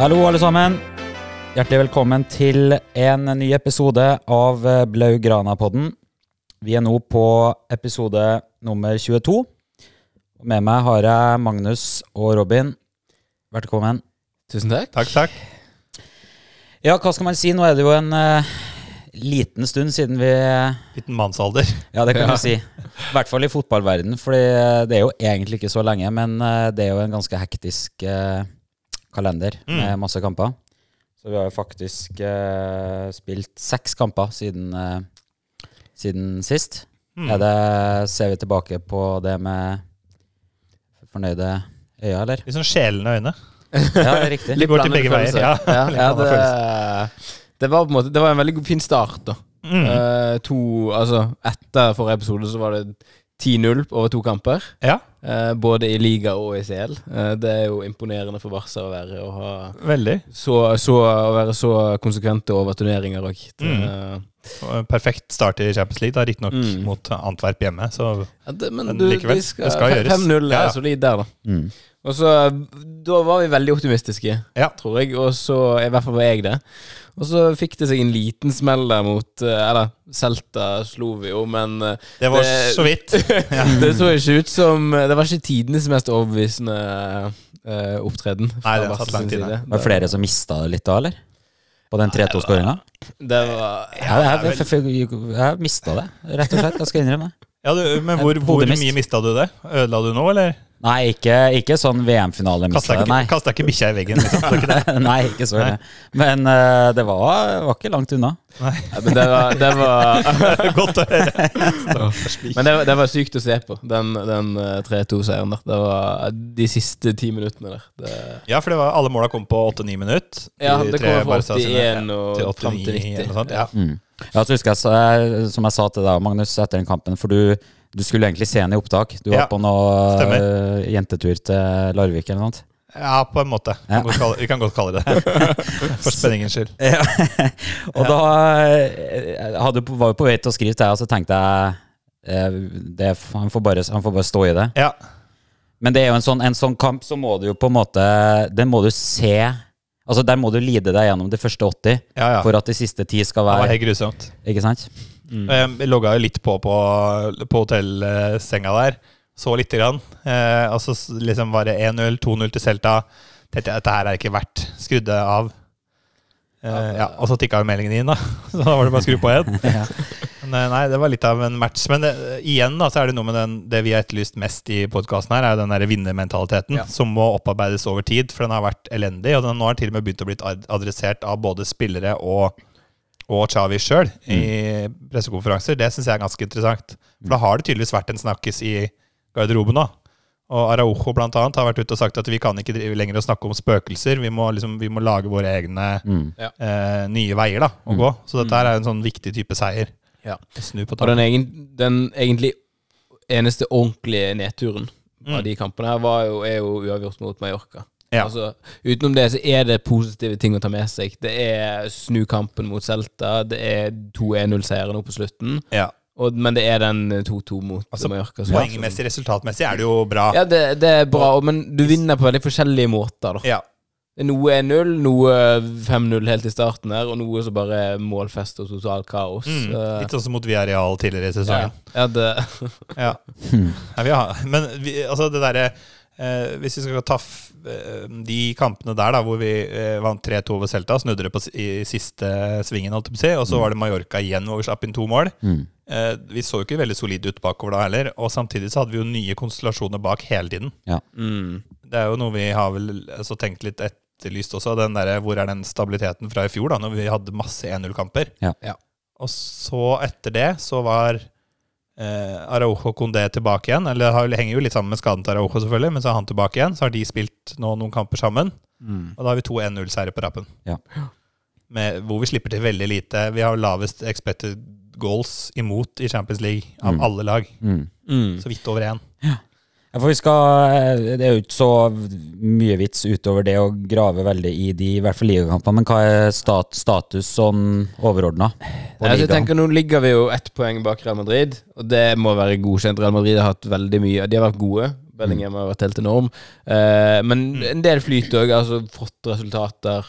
Hallo, alle sammen. Hjertelig velkommen til en ny episode av eh, Blaugrana-podden. Vi er nå på episode nummer 22. Med meg har jeg Magnus og Robin. Velkommen. Tusen takk. Takk, takk. Ja, hva skal man si? Nå er det jo en uh, liten stund siden vi Liten mannsalder. Ja, det kan du si. I hvert fall i fotballverden, for det er jo egentlig ikke så lenge, men uh, det er jo en ganske hektisk eh, kalender med masse kamper. Så vi har jo faktisk eh, spilt seks kamper siden, eh, siden sist. Er det, ser vi tilbake på det med fornøyde øyne, eller? Litt sånn sjelende øyne. Ja, det er riktig. Det går til begge veier. Ja. Ja, ja, det, det var på en måte Det var en veldig fin start, da. Mm. Uh, to Altså, etter forrige episode så var det 10-0 over to kamper. Ja, Eh, både i liga og i CL. Eh, det er jo imponerende for Barca å være å ha veldig. så, så, å være så konsekvente over turneringer òg. Mm. Perfekt start i Champions League, da, riktignok Mm. mot Antwerp hjemme. Så Ja, det, men Men du, likevel, skal, det skal gjøres. 5-0 er Ja, ja. solid der, da. Mm. Og så Da var vi veldig optimistiske, Ja. tror jeg. Og så I hvert fall var jeg det. Og så fikk det seg en liten smell der mot eh, Eller Celta slo vi jo, men eh, det var Det- så vidt. det så ikke ut som Det var ikke tidenes mest overbevisende uh, opptreden. Nei, det har satt langt sin inne. side. Var det flere som mista det litt da, eller? På den 3-2-skåringa? Det var Ja, jeg, jeg, jeg, jeg mista det, rett og slett. Jeg skal innrømme det. Ja, du, men hvor, hvor mye mista du det? Ødela du nå, eller? Nei, ikke, ikke sånn VM-finale Kasta ikke, bikkja i veggen? Liksom. Det ikke det. nei, ikke så det Men uh, det var, var ikke langt unna. Ja, men det var, det var Godt å høre. Men det, var- det var sykt å se på, den, den eh, 3-2-seieren der. Det var de siste ti minuttene der. Det, Ja, for det var, alle måla kom på 8-9 minutt. Ja, det kom fra Barca sine, 81 og fram til 89 90. eller noe sånt. Ja. Mm. Ja, så husker jeg, så jeg, som jeg sa til deg, Magnus, etter den kampen, for du, du skulle egentlig se henne i opptak. Du var Ja, på noe eh, jentetur til Larvik eller noe. ja, på en måte. Vi kan godt kalle- Vi kan godt kalle det det. For spenningens skyld. Ja. og da eh, hadde, var jo på vei til å skrive til deg, og så tenkte jeg eh, det, han, får bare, han får bare stå i det. Ja. Men det er jo en sånn, en sånn kamp, så må du jo på en måte Den må du se Altså Der må du lide deg gjennom de første 80 Ja, ja. for at de siste 10 skal Det var være helt grusomt. Ikke sant? Jeg logga jo litt på på, på hotellsenga der. Så lite grann. Eh, altså liksom var det 1-0, 2-0 til Celta. Tenkte jeg dette her er ikke verdt. Skrudde av. Eh, ja, og så tikka jo meldingen inn, da. Så da var det bare å skru på igjen. Ja. Men, eh, nei, det var litt av en match. Men det, igjen da, så er det noe med den, det vi har etterlyst mest i podkasten her, er jo den der vinnermentaliteten Ja. som må opparbeides over tid. For den har vært elendig, og den nå har til og med begynt å bli adressert av både spillere og og Chavi sjøl i pressekonferanser. Det syns jeg er ganske interessant. For da har det tydeligvis vært en snakkis i garderoben òg. Og Araujo blant annet har vært ute og sagt at vi kan ikke lenger å snakke om spøkelser. Vi må, liksom, vi må lage våre egne Mm. eh, nye veier da, å gå. Så dette her er en sånn viktig type seier. Ja. Snu på Og den, egen, den egentlig eneste ordentlige nedturen Mm. av de kampene her var jo, er jo uavgjort mot Mallorca. Ja. Altså, utenom det så er det positive ting å ta med seg. Det er snu kampen mot Celta, det er 2-1-0-seieren nå på slutten, Ja. og, men det er den 2-2 mot Altså, Mallorca. Poengmessig, resultatmessig er det jo bra. Ja, det, det er bra, og- men du vinner på veldig forskjellige måter, da. Ja. Noe er 0, noe 5-0 helt i starten her, og noe som bare er målfest og totalt kaos. Mm, litt sånn som mot Viareal tidligere i ja, sesongen. ja, det Ja. ja vi har, men vi, altså det derre eh, Hvis vi skal ta f, eh, de kampene der da hvor vi eh, vant 3-2 over Celta, snudde det på, s- i siste svingen, holdt jeg på å si, og så var det Mallorca igjen hvor vi slapp inn to mål. Mm. Eh, vi så jo ikke veldig solide ut bakover da heller, og samtidig så hadde vi jo nye konstellasjoner bak hele tiden. mm. Det er jo noe vi har vel altså, tenkt litt etterlyst også, den der, hvor er den stabiliteten fra i fjor, da, når vi hadde masse 1-0-kamper. Ja. Ja. Og så etter det så var eh, Araujo Condé tilbake igjen. Eller det henger jo litt sammen med skaden til Araujo, selvfølgelig, men så er han tilbake igjen. Så har de spilt nå noen kamper sammen, Mm. og da har vi to 1-0-seire på rappen. Ja. Med, hvor vi slipper til veldig lite. Vi har lavest expected goals imot i Champions League av Mm. alle lag. Mm. Mm. Så vidt over én. Ja, for vi skal, eh, Det er jo ikke så mye vits utover det å grave veldig i de i hvert fall ligakampene, men hva er stat, status sånn overordna altså, jeg tenker Nå ligger vi jo ett poeng bak Real Madrid, og det må være godkjent. Real Madrid har hatt veldig mye De har vært gode, Bellingham har vært helt enorm. Eh, men Mm. en del flyt òg. Altså fått resultater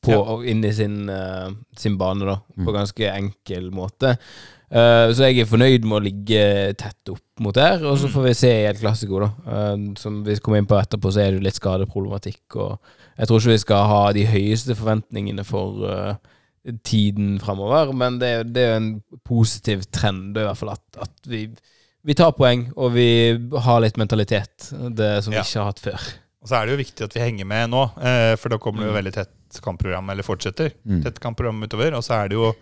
på, Ja. inn i sin, uh, sin bane, da. På Mm. ganske enkel måte. Eh, så jeg er fornøyd med å ligge tett opp mot der. Og så Mm. får vi se i et klassiko, da. Uh, som vi kommer inn på etterpå, så er det litt skadeproblematikk. Og jeg tror ikke vi skal ha de høyeste forventningene for uh, tiden framover, men det, det er jo en positiv trend, i hvert fall, at, at vi, vi tar poeng, og vi har litt mentalitet, det som vi Ja. ikke har hatt før. Og så er det jo viktig at vi henger med nå, for da kommer det jo Mm. veldig tett kampprogram, eller fortsetter. Mm. Tett kampprogram utover. Og så er det jo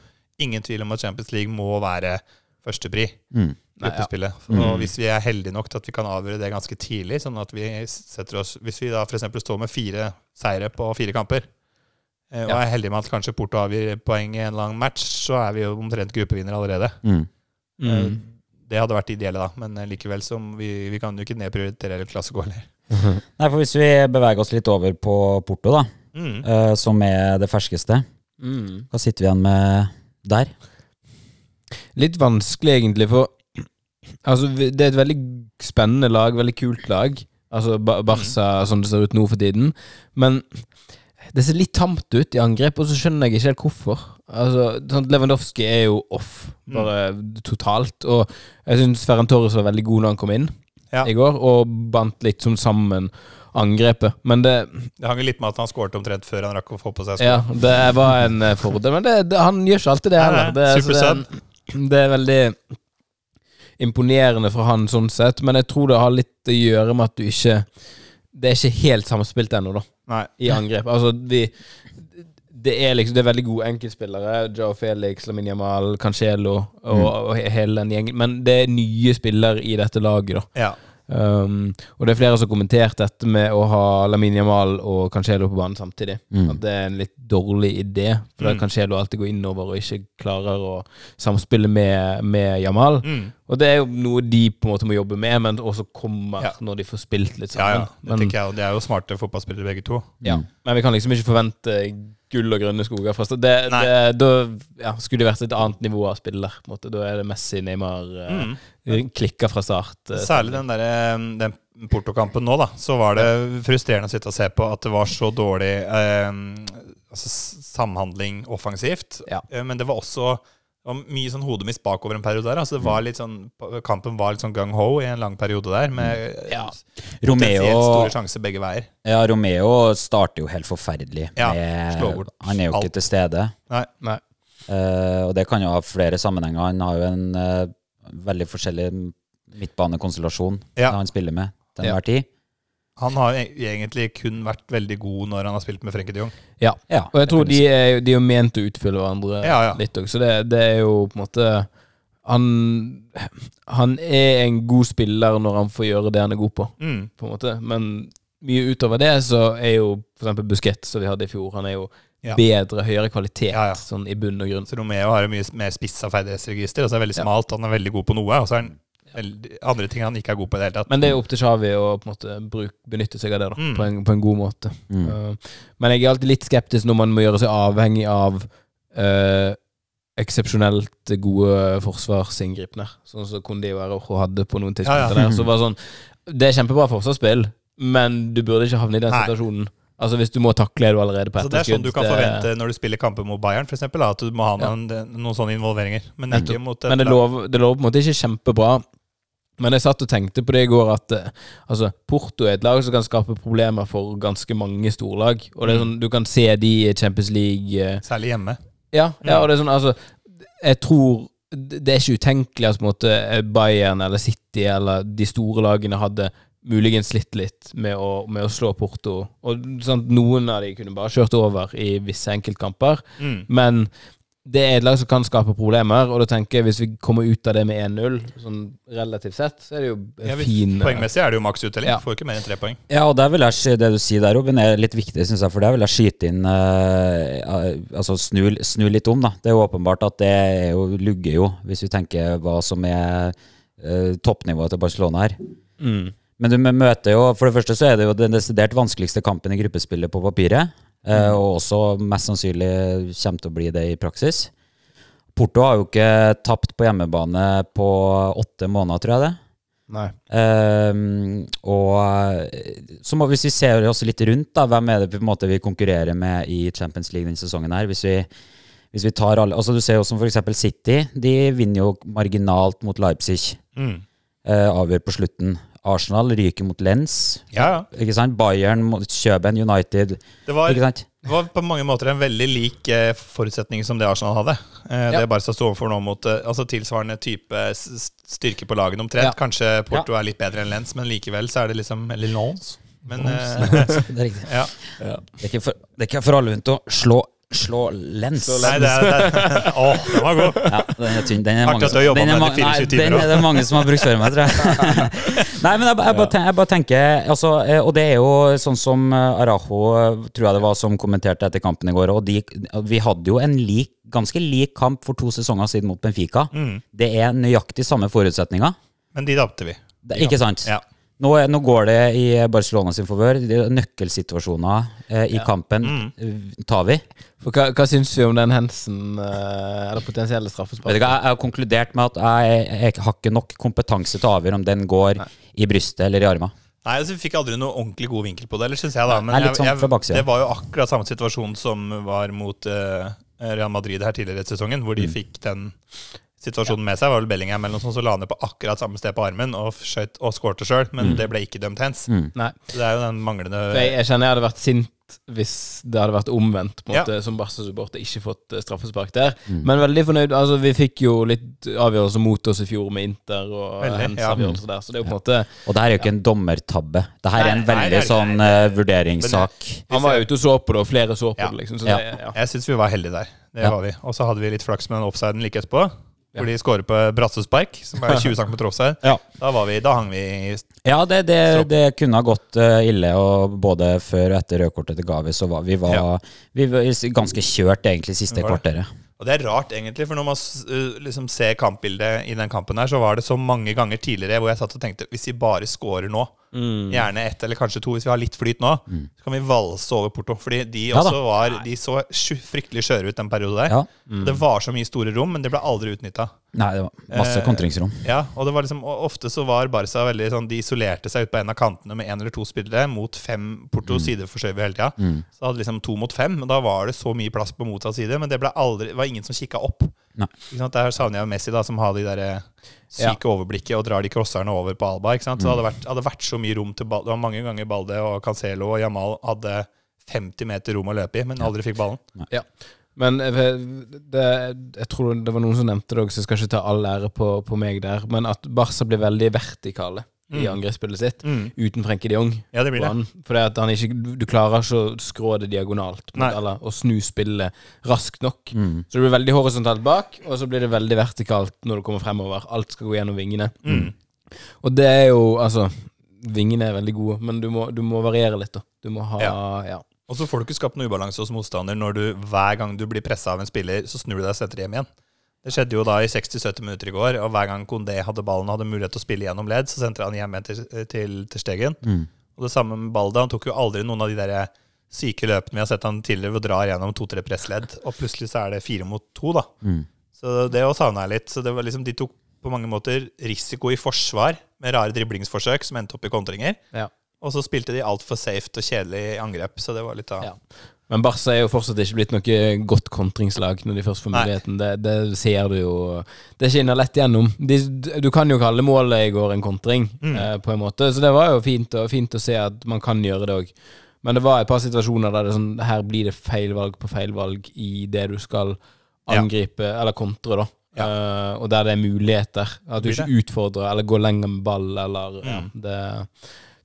ingen tvil om at Champions League må være førstepri. Mm. Nei, ja. Mm. Og hvis vi er heldige nok til at vi kan avgjøre det ganske tidlig, sånn at vi setter oss Hvis vi da f.eks. står med fire seire på fire kamper, eh, og Ja. er heldige med at kanskje Porto avgir poeng i en lang match, så er vi jo omtrent gruppevinner allerede. Mm. Eh, Mm. Det hadde vært ideelle, da, men eh, likevel som vi, vi kan jo ikke nedprioritere eller heller. Nei, for hvis vi beveger oss litt over på Porto, da, Mm. eh, som er det ferskeste, Mm. hva sitter vi igjen med der? Litt vanskelig, egentlig, for altså, det er et veldig spennende lag, veldig kult lag. Altså Ba- Barca sånn det ser ut nå for tiden. Men det ser litt tamt ut i angrep, og så skjønner jeg ikke helt hvorfor. Altså, sånn, Lewandowski er jo off, bare totalt. Og jeg syns Ferran Torres var veldig god når han kom inn Ja. i går, og bandt litt sånn sammen angrepet. Men det, Det hang litt med at han skåret omtrent før han rakk å få på seg sko. ja, det var en eh, fordel. Men det, det, han gjør ikke alltid det heller. Det, så supersub. det, det er veldig imponerende for han sånn sett, men jeg tror det har litt å gjøre med at du ikke Det er ikke helt samspilt ennå, da, Nei. i angrep. Altså, vi det er liksom Det er veldig gode enkeltspillere. Joe Felix, Lamin Mal, Cancelo og, og hele den gjengen. Men det er nye spillere i dette laget, da. Ja. Um, og det er flere som har kommentert dette med å ha Lamin Jamal og Cancelo på banen samtidig. Mm. At det er en litt dårlig idé, for da Mm. kan Cancelo alltid gå innover og ikke klarer å samspille med, med Jamal. Mm. Og det er jo noe de på en måte må jobbe med, men også kommer Ja. når de får spilt litt sammen. ja. Det men, tenker jeg, og de er jo smarte fotballspillere begge to. ja. men vi kan liksom ikke forvente gull og grønne skoger. Det, det, da ja, skulle det vært et annet nivå av spiller. På en måte. Da er det Messi, Neymar Mm. eh, klikka fra start. eh, Særlig den, der, eh, den Porto-kampen nå, da. Så var det frustrerende å sitte og se på at det var så dårlig eh, altså, samhandling offensivt. Ja. Men det var også var mye sånn hodemist bakover en periode der. Altså det var litt sånn, kampen var litt sånn gung-ho i en lang periode der, med Ja. potensielt Romeo, store sjanser begge veier. ja, Romeo starter jo helt forferdelig. Ja, med- han er jo alt. ikke til stede. Nei. Nei. Uh, og det kan jo ha flere sammenhenger. Han har jo en uh, veldig forskjellig midtbanekonstellasjon Ja. han spiller med til Ja. tid. Han har e- egentlig kun vært veldig god når han har spilt med Frenkie de Jong. Ja. Ja, Og jeg tror de er, de er jo ment å utfylle hverandre Ja, ja. litt òg, så det, det er jo på en måte han, han er en god spiller når han får gjøre det han er god på, Mm. på en måte. Men mye utover det så er jo eksempel Busquets, som vi hadde i fjor, han er jo Ja. bedre, høyere kvalitet Ja, ja. sånn i bunn og grunn. Så Romeo har jo mye mer spissa ferdighetsregister. Altså er veldig Ja. smalt, han er veldig god på noe. Og så er han andre ting han ikke er god på i det hele tatt. Men det er opp til Xavi å på en måte bruk, benytte seg av det da, Mm. på, en, på en god måte. Mm. Uh, men jeg er alltid litt skeptisk når man må gjøre seg avhengig av uh, eksepsjonelt gode forsvarsinngripener. Sånn som Kondi og Arojo hadde på noen tidspunkter. Ja, ja. der Så var det sånn Det er kjempebra forsvarsspill, men du burde ikke havne i den Nei. situasjonen. Altså Hvis du må takle er du allerede på Så det er sånn du kan forvente når du spiller kamper mot Bayern, for eksempel, At du må ha noen, noen sånne involveringer. Men ikke mot et Men det det lover på en måte ikke kjempebra. Men jeg satt og tenkte på det i går at eh, altså, Porto er et lag som kan skape problemer for ganske mange storlag. Og det er Mm. sånn, Du kan se de i Champions League eh, Særlig hjemme. Ja, ja, Ja. og det er sånn, altså Jeg tror Det er ikke utenkelig at måte Bayern eller City eller de store lagene hadde muligens slitt litt med å, med å slå Porto. Og sånn, Noen av de kunne bare kjørt over i visse enkeltkamper. Mm. Men det er et lag som kan skape problemer, og da tenker jeg hvis vi kommer ut av det med 1-0, sånn relativt sett, så er det jo Ja, fin Poengmessig er det jo maks uttelling. Ja. Får ikke mer enn tre poeng. Ja, og der vil jeg, det du sier der, Robin, er litt viktig, synes jeg, for der vil jeg skyte inn eh, eh, Altså snu, snu litt om, da. Det er jo åpenbart at det er jo, lugger jo, hvis vi tenker hva som er eh, toppnivået til Barcelona her. mm. Men du møter jo For det første så er det jo den desidert vanskeligste kampen i gruppespillet på papiret. Eh, Og også mest sannsynlig kommer til å bli det i praksis. Porto har jo ikke tapt på hjemmebane på åtte måneder, tror jeg det. Nei. Ehm, og eh, så må, hvis vi ser oss litt rundt, da, hvem er det på en måte vi konkurrerer med i Champions League denne sesongen her? Hvis vi, hvis vi tar alle altså Du ser jo som f.eks. City. De vinner jo marginalt mot Leipzig. Mm. Eh, avgjør på slutten. Arsenal ryker mot Lens. Ja, ja. Ikke sant? Bayern mot Kjøben United. Det var, Ikke sant? det var på mange måter en veldig lik eh, forutsetning som det Arsenal hadde. Eh, Ja. Det Barca sto overfor nå mot eh, altså tilsvarende type styrke på lagene omtrent. Ja. Kanskje Porto er litt bedre enn Lens, men likevel så er det liksom Eller Lons. Men eh, Det er riktig. ja. Det er ikke for, det er ikke for alle rundt å slå, slå Lens. Slå Nei, det er, det er Å, den var god! Ja, den er tynn. Den er mange jobbet den er ma- den i 24 nei, Den er det mange som har brukt før meg, tror jeg. Nei, men jeg, jeg, bare, tenker, jeg bare tenker altså, eh, Og det er jo sånn som Araho, eh, tror jeg det var, som kommenterte etter kampen i går. Og de, vi hadde jo en lik, ganske lik kamp for to sesonger siden mot Benfica. Mm. Det er nøyaktig samme forutsetninger. Men de tapte vi. Ikke sant? Ja. Nå, nå går det i Barcelona sin favør. Er Nøkkelsituasjoner eh, i kampen Mm. tar vi. For hva, hva syns vi om den Hensen, eh, eller potensielle straffespark? Jeg har konkludert med at jeg, jeg har ikke nok kompetanse til å avgjøre om den går i brystet eller i armen. Nei, altså, Vi fikk aldri noe ordentlig god vinkel på det, eller synes jeg da. Men Nei, jeg, sånn det var jo akkurat samme situasjon som var mot uh, Real Madrid her tidligere i sesongen, hvor de Mm. fikk den situasjonen med seg. var vel Bellingham eller noe sånt så la ned på akkurat samme sted på armen og skjøt og skårte sjøl, men det ble ikke dømt hens. Mm. Så det er jo den manglende Jeg, jeg kjenner jeg hadde vært sint hvis det hadde vært omvendt, på en Ja. som Barca-supporter, ikke fått eh, straffespark der. Mm. Men veldig fornøyd. Altså, vi fikk jo litt avgjørelse mot oss i fjor med Inter og Hens ja. der, så det er jo på en måte Og det her er jo ikke en dommertabbe. Det her er en Nei, nei, veldig er sånn det. eh, vurderingssak. Han var ute og så på det, og flere så på Ja. det, liksom. Så Ja. det, ja. Jeg syns vi var heldige der. Det Ja. var vi. Og så hadde vi litt flaks med den offsiden like etterpå. Hvor de scorer på brassespark, som er 20 cm offside. Ja. Da, var vi, da hang vi i Ja, det, det, det kunne ha gått eh, ille, og både før og etter rødkortet til Gavi, så var vi, var, Ja. vi var ganske kjørt egentlig siste kvarteret. Og det er rart, egentlig, for når man uh, liksom ser kampbildet i den kampen her, så var det så mange ganger tidligere hvor jeg satt og tenkte hvis vi bare scorer nå, Mm. gjerne ett eller kanskje to, hvis vi har litt flyt nå, så kan vi valse over Porto. Fordi de Ja også var De så fryktelig skjøre ut den perioden der. Ja. Det var så mye store rom, men det ble aldri utnytta. Nei, det var masse Eh, kontringsrom. Ja, og det var liksom, ofte så var Barca veldig sånn De isolerte seg ut på en av kantene med én eller to spillere mot fem Porto sideforskyver hele tida. Mm. Så hadde liksom to mot fem, og da var det så mye plass på motsatt side, men det ble aldri, det var ingen som kikka opp. Nei. Ikke sant? Der savner jeg Messi, da, som har de der syke syke overblikket og drar de crosserne over på Alba. Ikke sant? Så det hadde vært, hadde vært så mye rom til ball. Det var mange ganger Balde og Cancelo og Jamal hadde 50 meter rom å løpe i, men aldri fikk ballen. Men eh, det, jeg tror det var noen som nevnte det òg, så jeg skal ikke ta all ære på, på meg der, men at Barca blir veldig vertikale i Mm. angrepsspillet sitt, Mm. uten Frenkie de Jong. Ja, det blir det. For han ikke, du- klarer ikke å skrå det diagonalt, eller å snu spillet raskt nok. Mm. Så det blir veldig horisontalt bak, og så blir det veldig vertikalt når du kommer fremover. Alt skal gå gjennom vingene. Mm. Og det er jo Altså, vingene er veldig gode, men du må, du må variere litt, da. Du må ha Ja. Ja. Og så får du ikke skapt noe ubalanse hos motstander når du hver gang du blir pressa av en spiller, så snur du deg og setter hjem igjen. Det skjedde jo da i 60-70 minutter i går, og hver gang Kondé hadde ballen og hadde mulighet til å spille gjennom ledd, så sendte han hjem igjen til, til, til Stegen. Mm. Og det samme med Balde. Han tok jo aldri noen av de der syke løpene vi har sett han tidligere, hvor drar gjennom to-tre pressledd, og plutselig så er det fire mot to, da. Mm. Så det å savna jeg litt. Så det var liksom, de tok på mange måter risiko i forsvar med rare driblingsforsøk som endte opp i kontringer. Ja. Og så spilte de altfor safe og kjedelig angrep, så det var litt av Ja. Men Barca er jo fortsatt ikke blitt noe godt kontringslag når de først får muligheten. Det, det ser du jo Det skinner lett gjennom. De, du kan jo kalle målet i går en kontring, Mm. eh, på en måte. Så det var jo fint, og fint å se at man kan gjøre det òg. Men det var et par situasjoner der det sånn Her blir det feil valg på feil valg i det du skal Ja. angripe, eller kontre, da. Eh, og der det er muligheter. At du ikke utfordrer eller går lenger med ball, eller ja, Mm. det,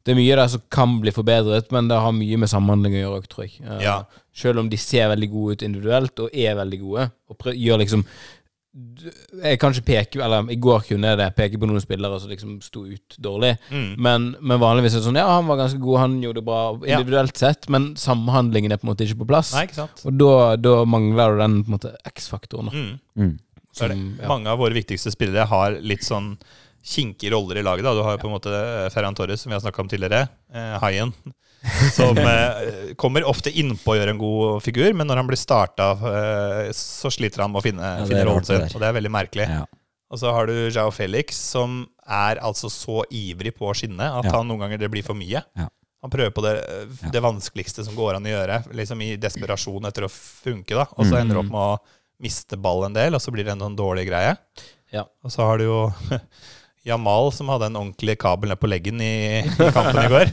det er mye der som kan bli forbedret, men det har mye med samhandling å gjøre òg, tror jeg. Uh, Ja. Selv om de ser veldig gode ut individuelt, og er veldig gode, og prø- gjør liksom Jeg kan ikke peke Eller i går kunne jeg det, peke på noen spillere som liksom sto ut dårlig. Mm. Men, men vanligvis er det sånn Ja, han var ganske god, han gjorde det bra Ja. individuelt sett, men samhandlingen er på en måte ikke på plass. Nei, ikke sant? Og da, da mangler du den på en måte X-faktoren. Mm. Mm. Ja. Mange av våre viktigste spillere har litt sånn kinkige roller i laget. Da. Du har jo på en måte eh, Ferran Torres, som vi har snakka om tidligere. Eh, Haien. Som eh, kommer ofte innpå og gjør en god figur, men når han blir starta, eh, så sliter han med å finne, er finne rollen sin. Og det er veldig merkelig. Ja. Og så har du Jao Felix, som er altså så ivrig på å skinne at Ja. han noen ganger det blir for mye. Ja. Han prøver på det, det vanskeligste som går an å gjøre, liksom i desperasjon etter å funke, da. Og så Mm. ender det opp med å miste ball en del, og så blir det en sånn dårlig greie. Ja. Og så har du jo Jamal som hadde en ordentlig kabel ned på leggen i, i kampen i går.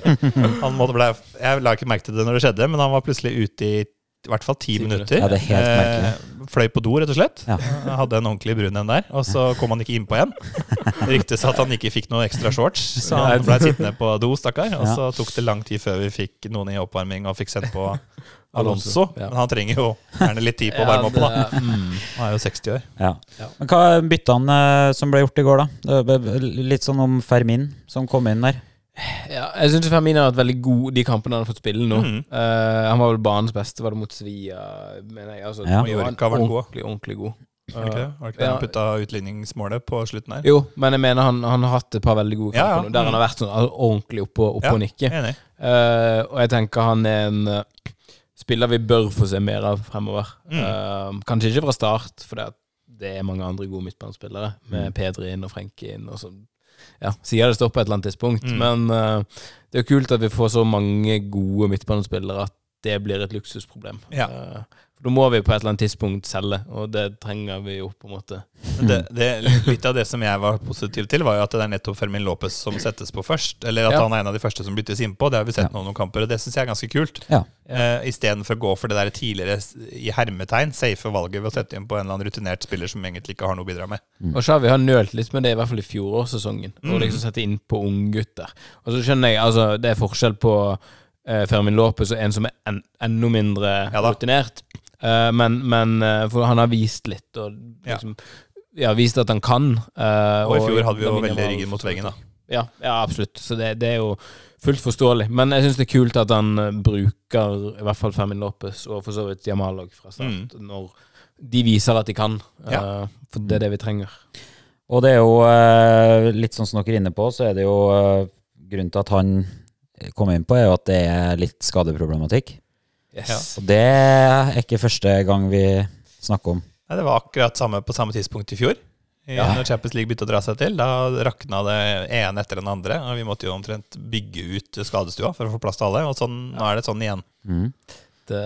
Han måtte ble, jeg la ikke merke til det når det skjedde, men han var plutselig ute i i hvert fall ti minutter. Ja, det er helt merkelig. Eh, fløy på do, rett og slett. Ja. Hadde en ordentlig brun en der, og så kom han ikke innpå igjen. Det ryktes at han ikke fikk noe ekstra shorts, så han ble sittende på do, stakkar. Og så tok det lang tid før vi fikk noen i oppvarming og fikk sendt på Alonso. Ja. Men han trenger jo gjerne litt tid på å varme opp, da. mm. Han er jo 60 år. Ja. Ja. Men hva er byttene eh, som ble gjort i går, da? Litt sånn om Fermin som kom inn der. Ja, jeg syns Fermin har vært veldig god de kampene han har fått spille nå. Mm. Uh, han var vel banens beste, var det mot Sevilla, mener jeg. Altså, Ja. Mallorca var god. ordentlig, ordentlig god. Var det ikke det? Var det ikke Ja. han putta utligningsmålet på slutten her? Jo, men jeg mener han, han har hatt et par veldig gode kamper ja. ja. der han har vært sånn altså, ordentlig oppe, oppe Ja. og nikke. Enig. Eh, og jeg tenker han er en spiller vi bør få se mer av fremover. Mm. Uh, kanskje ikke fra start, for det, er mange andre gode midtbanespillere, med Mm. Pedri inn og Frenkie inn. og så ja, Sier det står på et eller annet tidspunkt. Mm. Men uh, det er jo kult at vi får så mange gode midtbanespillere at det blir et luksusproblem. Ja. For da må vi på et eller annet tidspunkt selge, og det trenger vi jo på en måte. Det, det, litt av det som jeg var positiv til, var jo at det er nettopp Fermin Lopez som settes på først. Eller at Ja. han er en av de første som byttes innpå. Det har vi sett Ja. nå noen kamper, og det syns jeg er ganske kult. Ja. Uh, Istedenfor å gå for det der tidligere i hermetegn safe valget ved å sette inn på en eller annen rutinert spiller som egentlig ikke har noe å bidra med. Og så har nølt litt med det, i hvert fall i fjorårssesongen. Mm. Og liksom sette inn på unggutter. Og så skjønner jeg, altså, det er forskjell på uh, Fermin Lopez og en som er en, enda mindre rutinert. Eh, men, men uh, for han har vist litt, og Ja. liksom ja, vist at han kan. Uh, Og i fjor hadde vi jo veldig ryggen mot veggen, da. Ja, ja absolutt. Så det, det er jo fullt forståelig. Men jeg syns det er kult at han bruker i hvert fall Fermin Lopez, og for så vidt Jamal òg, fra start. Når de viser at de kan. Mm. Ja. Eh, for det er det vi trenger. Og det er jo litt sånn som dere er inne på, så er det jo grunnen til at han kom inn på, er jo at det er litt skadeproblematikk. Yes. Og det er ikke første gang vi snakker om. Nei, det var akkurat samme på samme tidspunkt i fjor. I, Ja. Når Champions League begynte å dra seg til, da rakna det ene etter den andre. Og vi måtte jo omtrent bygge ut skadestua for å få plass til alle. Og sånn, nå er det sånn igjen. Mm. Det,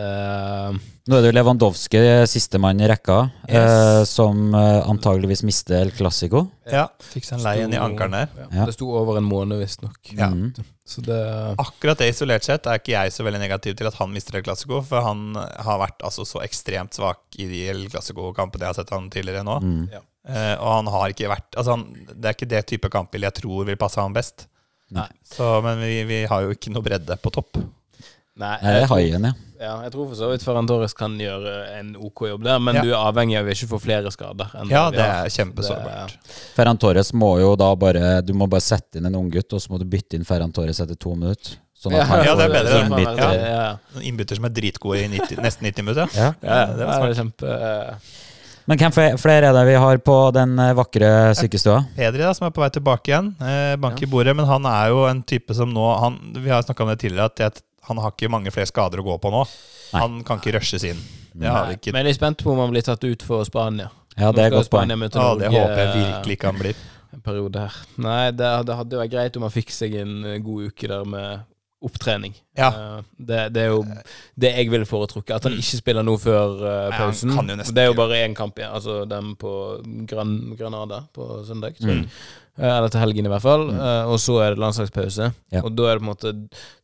Nå er det jo Lewandowski, sistemann i rekka, Yes. uh, som eh, antageligvis mister El Clásico. Ja, Fikk seg en lei en i ankelen der. Ja, Ja. Det sto over en måned, visstnok. Ja. Mm. Så det Akkurat det isolert sett er ikke jeg så veldig negativ til at han mister El Clásico, for han har vært altså så ekstremt svak i de El Clásico-kampene jeg har sett han tidligere nå. Mm. Eh, og han har ikke vært altså han, Det er ikke det type kampbilde jeg tror vil passe ham best. Nei. Så, men vi, vi har jo ikke noe bredde på topp. Nei, jeg, jeg, tror, haien, ja. ja, jeg tror for så vidt Ferran Torres kan gjøre en OK jobb der, men Ja. du er avhengig av å ikke få flere skader. Enn Ja, det er kjempesårbart. Ferran Torres må jo da bare Du må bare sette inn en unggutt, og så må du bytte inn Ferran Torres etter to minutter. Sånn at han Ja, det er bedre, det. innbytte. Ja. Ja, Innbytter som er dritgode i 90, nesten 90 minutter. Ja. ja, det var smart. kjempe Men hvem flere er det vi har på den eh, vakre sykestua? Pedri, da, som er på vei tilbake igjen. Eh, bank i bordet. Men han er jo en type som nå han, Vi har snakka om det tidligere, at jeg, han har ikke mange flere skader å gå på nå. Nei. Han kan ikke rushes inn. Det har vi ikke. Men jeg er spent på om han blir tatt ut for Spania. Ja, det er godt poeng. Ja, det håper jeg virkelig ikke han blir. En periode her. Nei, det, det hadde jo vært greit om han fikk seg en eh, god uke der med opptrening. Ja. Eh, Det, det er jo det jeg ville foretrukket. At han ikke spiller nå før pausen. Nei, det er jo bare én kamp igjen. Altså dem på Gran, Granada på søndag. tror jeg. Mm. Eh, Eller til helgen, i hvert fall. Mm. Og så er det landslagspause. Ja. Og da er det på en måte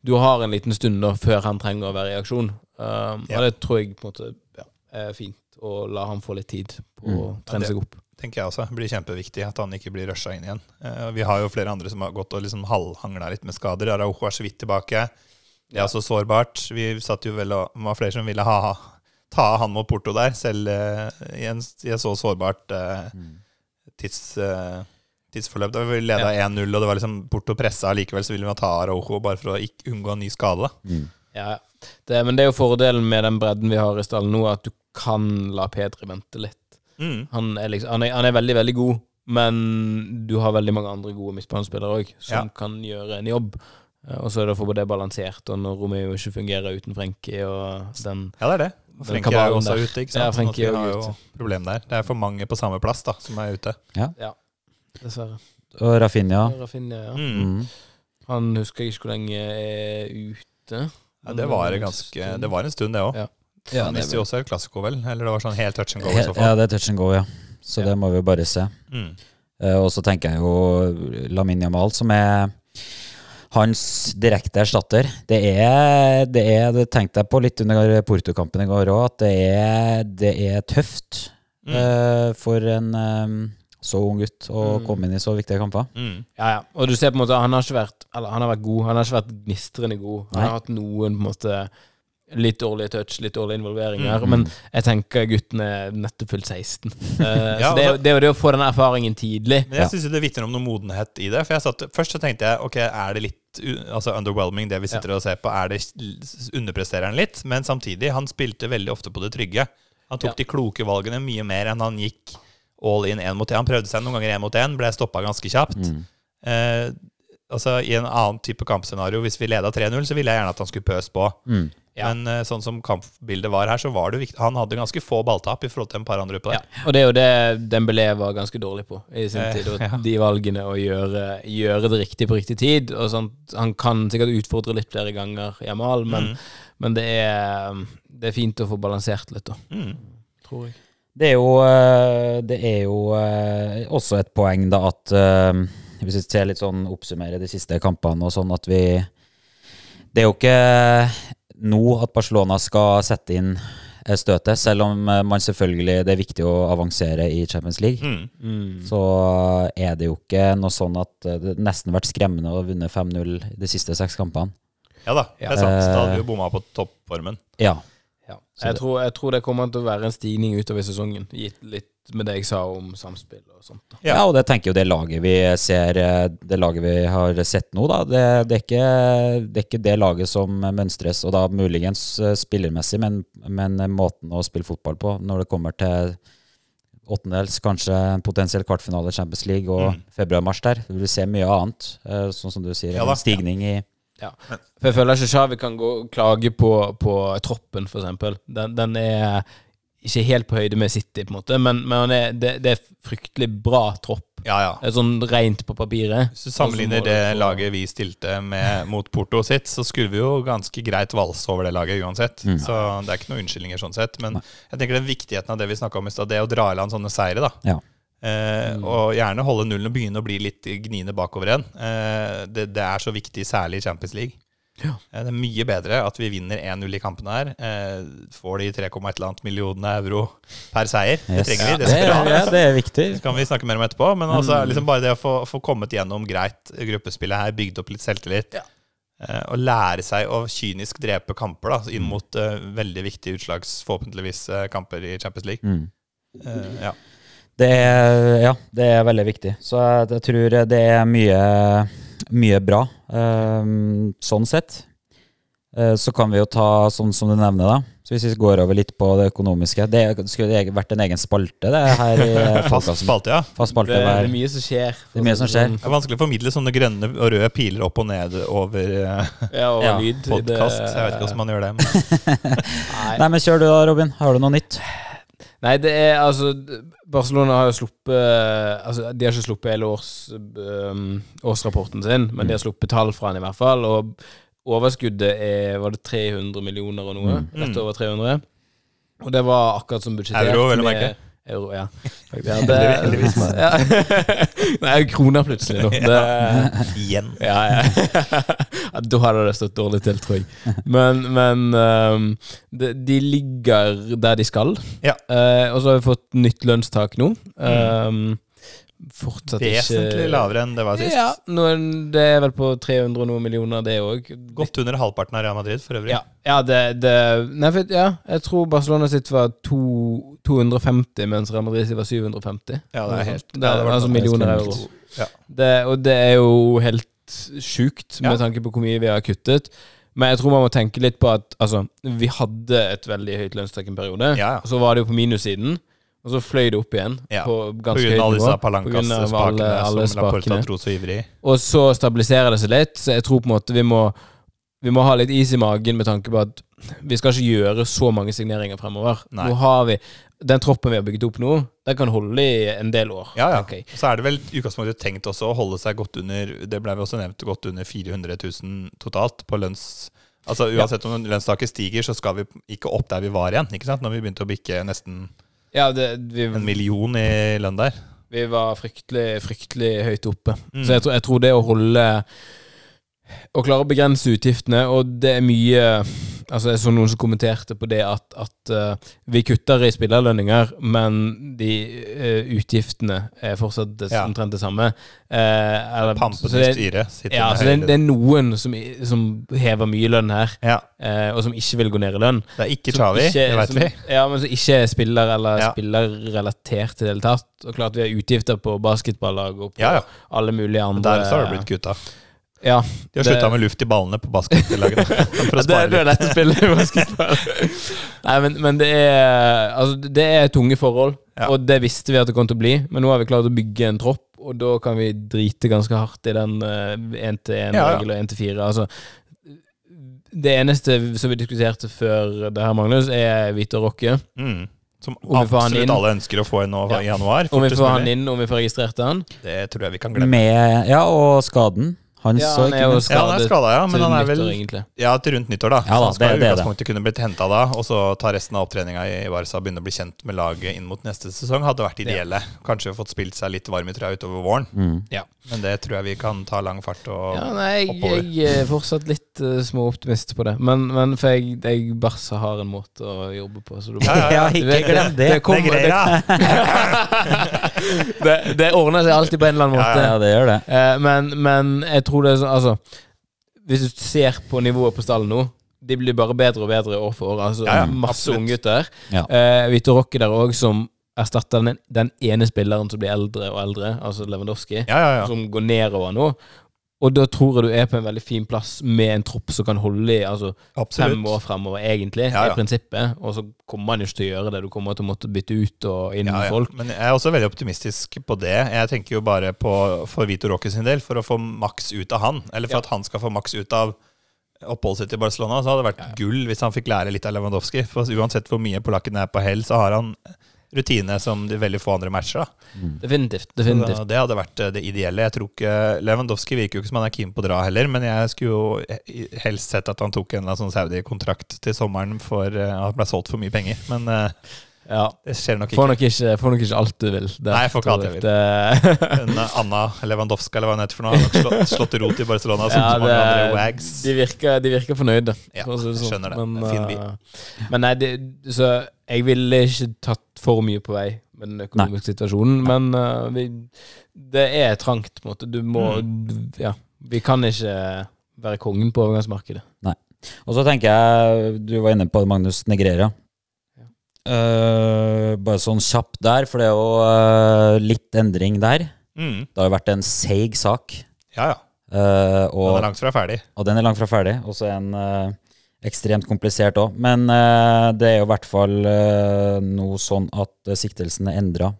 Du har en liten stund da før han trenger å være i aksjon. Um, Ja. Og det tror jeg på en måte ja, er fint. Å la han få litt tid på å Mm. trene Ja, det- seg opp. tenker jeg også. Det blir kjempeviktig at han ikke blir rusha inn igjen. Uh, vi har jo flere andre som har gått og liksom halvhangla litt med skader. Araujo er så vidt tilbake. Det er også sårbart. Vi satt jo vel og var flere som ville ha, ta han mot Porto der, selv uh, i, en, i en, så sårbart eh, tids, eh, tidsforløp. Da vi leda 1-0, og det var liksom Porto pressa likevel, så ville vi ta Araujo bare for å ikke unngå en ny skade. Mm. Ja, det, men det er jo fordelen med den bredden vi har i stallen nå, at du kan la Pedri vente litt. Mm. Han er, liksom, han er, han er veldig, veldig god, men du har veldig mange andre gode midtbanespillere òg, som Ja. kan gjøre en jobb. Eh, Og så er det å få det balansert, og når Romeo ikke fungerer uten Frenkie og den Ja, det er det. Og Frenkie er jo også der. ute, ikke Ja, sant? sånn at Frenkie vi er har ute. jo problem der. Det er for mange på samme plass da, som er ute. Dessverre. Og Rafinha. Rafinha, ja. Mm. Mm. Han husker jeg ikke hvor lenge er ute. Ja, det var ganske Det var en stund, det òg. Ja. Ja, Han visste jo også et klassiko, vel? Eller det var sånn helt touch and go? i så så ja, det er touch and go, ja. Så Ja. det må vi jo bare se. Mm. Uh, og så tenker jeg jo Lamin Jamal, som er hans direkte erstatter. Det er Det, er, det tenkte jeg på litt under Porto-kampen i går òg, at det er, det er tøft Mm. uh, for en eh, så ung gutt og Mm. kom inn i så viktige kamper. Mm. Ja, ja. Og du ser på en måte Han har ikke vært Eller han har vært god. Han har ikke vært gnistrende god. Han Nei. har hatt noen på en måte litt dårlige touch, litt dårlige involveringer. Mm. Men jeg tenker gutten er nettopp fylt 16. uh, Ja, så det, altså- det er jo det å få den erfaringen tidlig. Men jeg synes jo det vitner om noe modenhet i det. For jeg satt, Først så tenkte jeg ok, er det litt altså underwhelming det vi sitter og ser på? Er det Underpresterer han litt? Men samtidig, han spilte veldig ofte på det trygge. Han tok Ja. de kloke valgene mye mer enn han gikk all in én mot én. Han prøvde seg noen ganger én mot én, ble stoppa ganske kjapt. Mm. Eh, altså I en annen type kampscenario, hvis vi leda 3-0, så ville jeg gjerne at han skulle pøst på. Mm. Ja. Men eh, sånn som kampbildet var her, så var det viktig. Han hadde ganske få balltap i forhold til en par andre på Ja. Og det er jo det Dembélé var ganske dårlig på i sin Eh, tid. Og ja. De valgene å gjøre, gjøre det riktig på riktig tid. Og sånt. Han kan sikkert utfordre litt flere ganger, Jamal, men, Mm. men det, er, det er fint å få balansert litt, da. Mm. Tror jeg. Det er jo, eh, det er jo eh, også et poeng, da, at eh, Hvis vi ser litt sånn oppsummere de siste kampene og sånn, at vi Det er jo ikke nå at Barcelona skal sette inn støtet, selv om man selvfølgelig det er viktig å avansere i Champions League. Mm. Så er det jo ikke noe sånn at det nesten vært skremmende å ha vunnet 5-0 de siste seks kampene. Ja da, det er sant. Da hadde vi jo bomma på toppformen. Ja. Jeg, det- tror, jeg tror det kommer til å være en stigning utover sesongen, gitt litt med det jeg sa om samspill og sånt. Da. Ja. Ja. og det tenker jo det laget vi ser eh, Det laget vi har sett nå, da. Det, det, er, ikke, det er ikke det laget som mønstres, og da muligens eh, spillermessig, men, men måten å spille fotball på når det kommer til åttendels, kanskje en potensiell kvartfinale i Champions League og Mm. februar-mars der. Du vil se mye annet, eh, sånn som du sier. Ja da. en stigning i For jeg føler ikke Shawi kan gå og klage på, på troppen, for eksempel. Den, den er ikke helt på høyde med City, på en måte, men, men er, det, det er fryktelig bra tropp. Ja, ja. Det er sånn rent på papiret. Hvis du sammenligner det få- laget vi stilte med, mot Porto sitt, så skulle vi jo ganske greit valse over det laget uansett. Mm. Så det er ikke noen unnskyldninger sånn sett. Men jeg tenker den viktigheten av det vi snakka om i stad, det å dra i land sånne seire, da. Ja. Eh, og gjerne holde nullen og begynne å bli litt gniende bakover igjen. Eh, det, det er så viktig, særlig i Champions League. Ja. Eh, det er mye bedre at vi vinner 1-0 i kampen her. Eh, får de 3, et eller annet millionene euro per seier. Det trenger vi. Det det, skal ja, det er viktig. Det kan vi snakke mer om etterpå. Men altså, liksom bare det å få, få kommet gjennom greit gruppespillet her, bygd opp litt selvtillit, Ja. eh, og lære seg å kynisk drepe kamper da, inn mot eh, veldig viktige utslags, forhåpentligvis, eh, kamper i Champions League. Mm. Eh, ja. Det er, ja, det er veldig viktig. Så jeg, jeg tror det er mye, mye bra, ehm, sånn sett. Eh, så kan vi jo ta sånn som du nevner, da. Så hvis vi går over litt på det økonomiske Det skulle vært en egen spalte, det her i Fast spalte, ja. Fast spalte Det, det er mye som skjer. Det er mye som skjer. Det er vanskelig å formidle sånne grønne og røde piler opp og ned over eh, Ja, over Ja, lyd. podkast. Jeg vet ikke hvordan man gjør det. Men Nei. Nei, men kjør du da, Robin. Har du noe nytt? Nei, det er altså Barcelona har jo sluppet Altså, de har ikke sluppet hele års, um, årsrapporten sin, men de har sluppet tall fra den i hvert fall. Og overskuddet er Var det 300 millioner og noe? Mm. Rett over 300. Og det var akkurat som budsjettert. Euro, vel å merke. Euro, ja. ja det, Heldigvis. ja. Nei, kroner plutselig nå. Det, igjen. ja, ja. ja, da hadde det stått dårlig til, tror jeg. Men, men um, de, de ligger der de skal. Ja. Uh, og så har vi fått nytt lønnstak nå. Um, fortsatt Vesentlig ikke lavere enn det var sist. Ja, nå, er- det er vel på 300 og noe millioner, det òg. Godt under halvparten av Real Madrid, for øvrig. Ja, ja, det, det Nei, for, ja, jeg tror Barcelona sitt var to, 250, mens Real Madrid sitt var 750. Ja, det er helt det, det var Altså millioner euro. Ja. Det, og det er jo helt sjukt, med tanke på hvor mye vi har kuttet. Men jeg tror man må tenke litt på at altså, vi hadde et veldig høyt lønnstrekk en periode. Så var det jo på minussiden, og så fløy det opp igjen Ja, på ganske høyt nivå. disse av alle, Palancas-spakene alle som Laporta spakene. så ivrig. Og så stabiliserer det seg litt, så jeg tror på en måte vi må vi må ha litt is i magen med tanke på at vi skal ikke gjøre så mange signeringer fremover. Nei. Nå har vi den troppen vi har bygget opp nå, den kan holde i en del år. Ja, ja. Okay. Så er det vel i utgangspunktet tenkt også å holde seg godt under Det ble vi også nevnt godt under 400 000 totalt på lønns... Altså Uansett om lønnstaket stiger, så skal vi ikke opp der vi var igjen. ikke sant? Når vi begynte å bikke nesten Ja, det, vi, en million i lønn der. vi var fryktelig, fryktelig høyt oppe. Mm. Så jeg tror, jeg tror det å holde Å klare å begrense utgiftene, og det er mye Altså Jeg så noen som kommenterte på det at, at uh, vi kutter i spillerlønninger, men de uh, utgiftene er fortsatt det, Ja. omtrent det samme. Uh, eller, i styret sitter Ja, med så det, er noen som, som hever mye lønn her, ja, og som ikke vil gå ned i lønn. Det er ikke Chavi, det vet vi. Ja, men som ikke er spiller eller Ja. spillerrelatert i det hele tatt. Og klart vi har utgifter på basketballag og på alle mulige andre Der så har det blitt kutta. Ja, De har Det- slutta med luft i ballene på basketlaget. For å det, spare det er litt. lett å spille i basketball. Nei, men, men det er Altså, det er tunge forhold, Ja. og det visste vi at det kom til å bli. Men nå har vi klart å bygge en tropp, og da kan vi drite ganske hardt i den én-til-én-regel Ja, ja. og én-til-fire. Altså, det eneste som vi diskuterte før det her, Magnus, er Vita Rocke. Mm. Som absolutt alle ønsker å få inn nå Ja. i januar. Om vi får han inn, om vi får registrert han. Det tror jeg vi kan glemme. Med, ja, og skaden. Han Ja, han er jo minst. Ja, han er skadet ja, men til han er vel nyttår, egentlig. Ja, til rundt nyttår, da. Ja så da, han skal det- i det utgangspunktet kunne blitt henta da, og så ta resten av opptreninga i Barca og begynne å bli kjent med laget inn mot neste sesong, hadde vært ideelle. Kanskje fått spilt seg litt varm i trøya utover våren, Mm. men det tror jeg vi kan ta lang fart og Ja, nei, jeg, oppover. jeg er fortsatt litt uh, småoptimist på det. Men, men for jeg, jeg Barca har en måte å jobbe på. Så du Ja, ja, ja. ikke glem det. Det er kommer- greia! det, det ordner seg alltid på en eller annen Ja, måte. Ja, det gjør det. Uh, men, men jeg tror det er sånn Altså, hvis du ser på nivået på stallen nå De blir bare bedre og bedre år for år. Altså, Ja, ja, masse unggutter. Ja. Eh, Vito Rocke der òg, som erstatter den, den ene spilleren som blir eldre og eldre, altså Lewandowski, ja. som går nedover nå. Og da tror jeg du er på en veldig fin plass med en tropp som kan holde i altså, fem år fremover, egentlig, Ja, ja. i prinsippet. Og så kommer man jo ikke til å gjøre det. Du kommer til å måtte bytte ut og inn Ja, folk. Men jeg er også veldig optimistisk på det. Jeg tenker jo bare på for Vito Roque sin del, for å få maks ut av han. Eller for at han skal få maks ut av oppholdet sitt i Barcelona, så hadde det vært gull hvis han fikk lære litt av Lewandowski. For uansett hvor mye polakken er på hell, så har han rutine som de veldig få andre matcher. da. Definitivt. Definitivt. da- det hadde vært eh, det ideelle. Jeg tror ikke Lewandowski virker jo ikke som han er keen på å dra heller, men jeg skulle jo helst sett at han tok en eller annen sånn Saudi-kontrakt til sommeren for eh, at han ble solgt for mye penger. Men eh, Ja. det skjer nok Får ikke. nok ikke, får nok ikke alt du vil. Det Nei, jeg får ikke alt jeg vil. En Anna Lewandowska, eller hva hun heter for noe, har nok slått, slått rot i Barcelona som ja, det, mange andre wags. de, virker, de virker fornøyde. Ja, det sånn. skjønner det. Men, Det er fin bil. eh, men nei, de, så jeg ville ikke tatt for mye på vei med den økonomiske situasjonen. Men uh, vi, det er trangt, på en måte. Du må Mm. Ja. Vi kan ikke være kongen på overgangsmarkedet. Nei. Og så tenker jeg, du var inne på Magnus Negreira. Uh, bare sånn kjapt der, for det er jo uh, litt endring der. Mm. Det har jo vært en seig sak. Ja, ja. Og Den er langt fra ferdig. og den er langt fra ferdig. Og så eh, ekstremt komplisert òg. Men eh, det er jo i hvert fall eh, noe sånn at eh, siktelsen er endra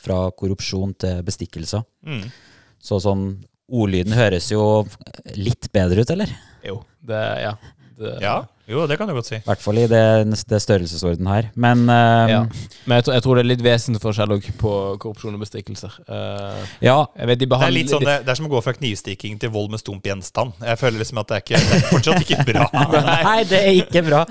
fra korrupsjon til bestikkelser. Mm. Så sånn Ordlyden høres jo litt bedre ut, eller? Jo. Det, ja. Det, Ja, jo, det kan du godt si. I hvert fall i det, det størrelsesorden her. Men eh, Ja. Men jeg tror, jeg tror det er litt vesensforskjell også på korrupsjon og bestikkelser. Uh, ja, jeg vet de Det er, litt sånn, det, det er som å gå fra knivstikking til vold med stump gjenstand. Jeg føler liksom at det er, ikke, det er fortsatt ikke bra. Nei, det er ikke bra.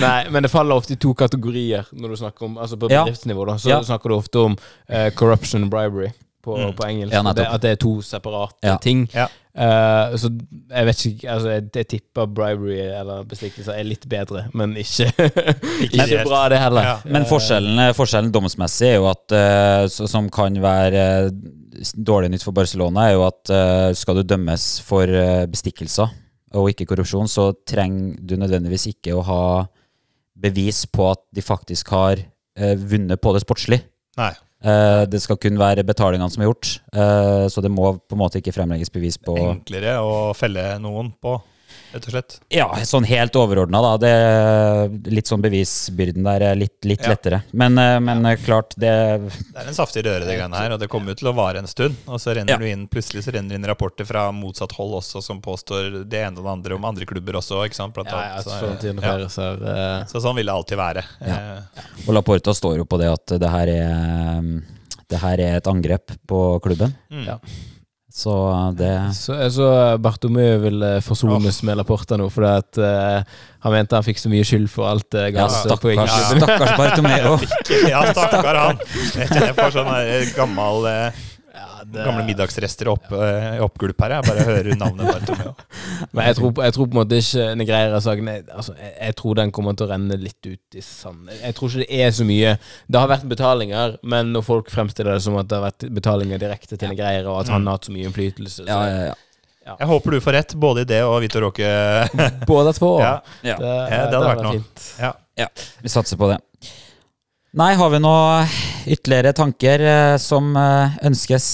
Nei, men det faller ofte i to kategorier når du snakker om Altså på bedriftsnivå, da. Så Ja. snakker du ofte om uh, corruption and bribery på, Mm. på engelsk. Ja, at det er to separate Ja. ting. Eh, så jeg vet ikke Altså, jeg, jeg tipper bribery eller bestikkelser er litt bedre, men ikke Ikke ikke bra, det heller. Ja. Men forskjellen, forskjellen domsmessig er jo at uh, så, Som kan være uh, dårlig nytt for Barcelona, er jo at eh, skal du dømmes for eh, bestikkelser og ikke korrupsjon, så trenger du nødvendigvis ikke å ha bevis på at de faktisk har eh, vunnet på det sportslig. Nei. Eh, det skal kun være betalingene som er gjort, eh, så det må på en måte ikke fremlegges bevis på Enklere å felle noen på. Rett og slett. Ja, sånn helt overordna, da. Det, litt sånn bevisbyrden der er litt, litt Ja. lettere. Men, eh, men ja. klart, det Det er en saftig røre, det greiene her, og det kommer jo til å vare en stund. Og så renner Ja. du inn, plutselig så renner det inn rapporter fra motsatt hold også, som påstår det ene og det andre om andre klubber også, ikke sant? Blant Ja, alt, så Så, Florentino ja. Perez har eh, så sånn vil det alltid være. Ja. Eh, Og Laporta står jo på det at det her er det her er et angrep på klubben. mm. Ja. Så det Så så Bartomeu vil forsones med Laporta nå, fordi at uh, han mente han fikk så mye skyld for alt det Ja, på stakkars, klubb. stakkars Bartomeu. Ja, stakkar han! Jeg får sånn her eh, Gamle middagsrester opp, i oppgulp her. Jeg bare hører navnet Bartomeo. Men jeg tror, jeg tror på en måte ikke Negreira-saken jeg- altså, jeg, jeg tror den kommer til å renne litt ut i sand. Jeg, tror ikke det er så mye Det har vært betalinger, men når folk fremstiller det som at det har vært betalinger direkte til Negreira, og at han har hatt så mye innflytelse så Ja, ja, ja. Jeg håper du får rett, både i det og Vito Råke. Både to. Ja, ja. Det, Ja, det hadde vært noe. fint. ja. Ja, vi satser på det. Nei, har vi noe ytterligere tanker eh, som eh, ønskes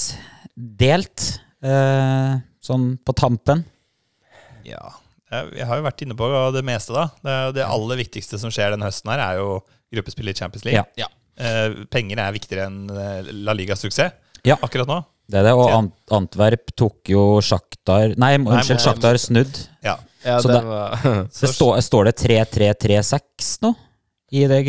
delt? Eh, sånn på tampen? Ja. Jeg har jo vært inne på det meste, da. Det, det aller viktigste som skjer denne høsten, her er jo gruppespill i Champions League. Ja. Eh, penger er viktigere enn La Ligas suksess Ja. akkurat nå. Det er det. Og Ant Antwerp tok jo Sjaktar Nei, unnskyld, Sjaktar snudd. Ja. Ja, Så det det- var Det står, står det 3-3-3-6 nå? I det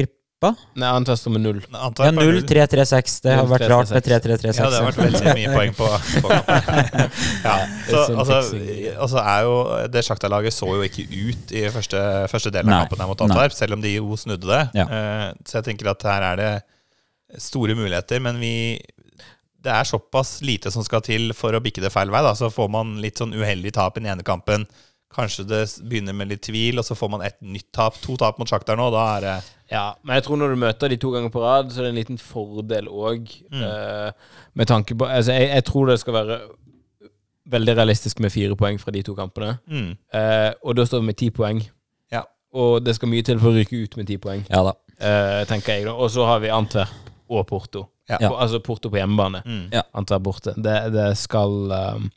gruppa? Nei, Antwerp testa med null. Ja, null. 0-3-3-6. Det har vært rart med 3-3-3-6. Ja, det har vært veldig mye poeng på, på kampen. ja, så, sånn altså, altså er jo Det Sjakta-laget så jo ikke ut i første, første delen Nei, av kampen her mot. Antwerp, selv om de jo snudde det. Ja. Eh, så jeg tenker at her er det store muligheter, men vi det er såpass lite som skal til for å bikke det feil vei. Da. Så får man litt sånn uheldig tap i den ene kampen. Kanskje det begynner med litt tvil, og så får man et nytt tap. To tap mot Sjaktar nå, da er det Ja, men jeg tror når du møter de to ganger på rad, så er det en liten fordel òg. med tanke på Altså, jeg, jeg tror det skal være veldig realistisk med fire poeng fra de to kampene. mm, Uh, og da står vi med ti poeng. Ja. Og det skal mye til for å ryke ut med ti poeng, Ja da. Uh, tenker jeg. da Og så har vi Antwerp og Porto. Ja. På, altså Porto på hjemmebane. mm. Ja. Antwerp borte. Det, det skal um,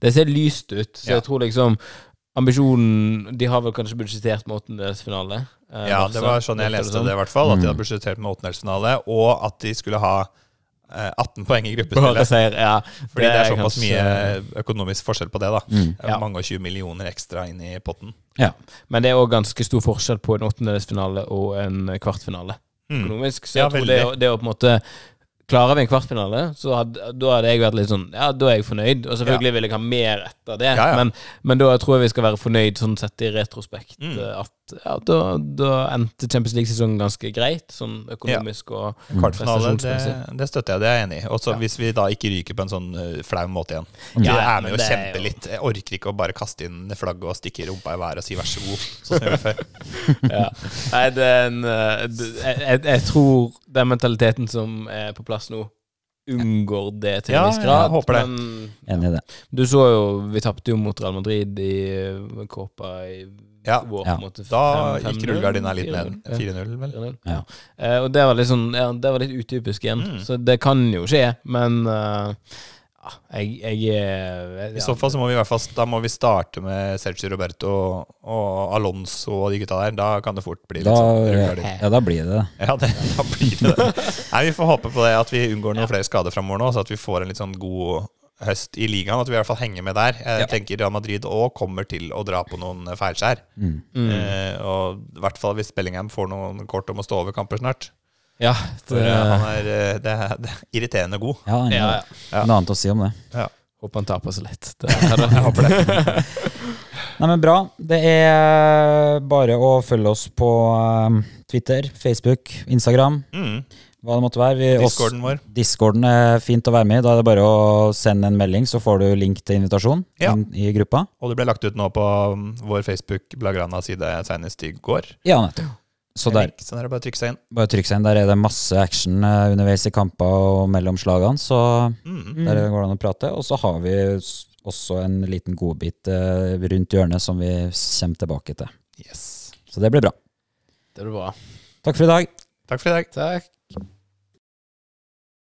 Det ser lyst ut. Så Ja. jeg tror liksom Ambisjonen De har vel kanskje budsjettert med åttendedelsfinale? eh, Ja, Barca, det var sånn jeg leste det, i hvert fall. At de Mm. hadde budsjettert med åttendelsfinale, og at de skulle ha eh, 18 poeng i gruppespillet. seier, ja. Fordi det er såpass kanskje- mye økonomisk forskjell på det, da. Mm. Ja. Mange og 20 millioner ekstra inn i potten. Ja. Men det er òg ganske stor forskjell på en åttendedelsfinale og en kvartfinale Mm. økonomisk. Så Ja, jeg tror det, er det å på en måte Klarer vi en kvartfinale, så hadde, da hadde jeg vært litt sånn Ja, da er jeg fornøyd. Og selvfølgelig vil jeg ha mer etter det, Ja, ja. Men, men da tror jeg vi skal være fornøyd sånn sett i retrospekt. Mm. eh, At ja, da, da endte Champions League-sesongen ganske greit, sånn økonomisk og Kvartfinale, det, det støtter jeg. Det er jeg enig i. Også hvis vi da ikke ryker på en sånn eh, flau måte igjen. Vi ja, er med og er kjemper jo- litt. Jeg orker ikke å bare kaste inn flagget og stikke rumpa i været og si vær så god, sånn som vi gjorde før. ja. Nei, det er en eh, jeg, jeg, jeg tror den mentaliteten som er på plass nå, unngår det til Ja, en viss grad. jeg håper det. Men Enig i det. du så jo Vi tapte jo mot Real Madrid i eh, Copa i Ja, vår. Ja. måte, Da fem- gikk 5-0, rullegardina litt ned. 4-0. 4-0, vel. Ja. Eh, og det var litt sånn Ja, det var litt utypisk igjen. Mm. Så det kan jo skje, men eh, ja, jeg, jeg ja. I så fall så må vi i hvert fall Da må vi starte med Sergio Roberto og Alonso og de gutta der. Da kan det fort bli litt Da, sånn ja, da blir det det. Ja, det, da blir det det. Nei, Vi får håpe på det at vi unngår noen flere skader framover nå, så at vi får en litt sånn god høst i ligaen. At vi i hvert fall henger med der. Jeg Ja. tenker Real Madrid òg kommer til å dra på noen feilskjær. Mm. Mm. Eh, og i hvert fall hvis Bellingham får noen kort om å stå over kamper snart. Ja, For det, eh, han er, eh, det, er, det er irriterende god. Ja, han ja, er ja. noe annet å si om det. Ja. Håper han tar på seg litt. Det, jeg håper det. Nei, men bra. Det er bare å følge oss på Twitter, Facebook, Instagram, Mm. hva det måtte være. Vi, oss- Discorden vår. Discorden er fint å være med i. Da er det bare å sende en melding, så får du link til invitasjon Ja. inn i gruppa. Og det ble lagt ut nå på um, vår Facebook Blagrana-side senest i går. Ja, nettopp. Så der, link, Så der er det bare å trykke seg inn. bare trykke seg inn. Der er det masse action eh, underveis i kamper og mellom slagene, så Mm. der går det an å prate. Og så har vi også en liten godbit eh, rundt hjørnet som vi kommer tilbake til. Yes. Så det blir bra. det blir bra. Takk for i dag. Takk for i dag. Takk.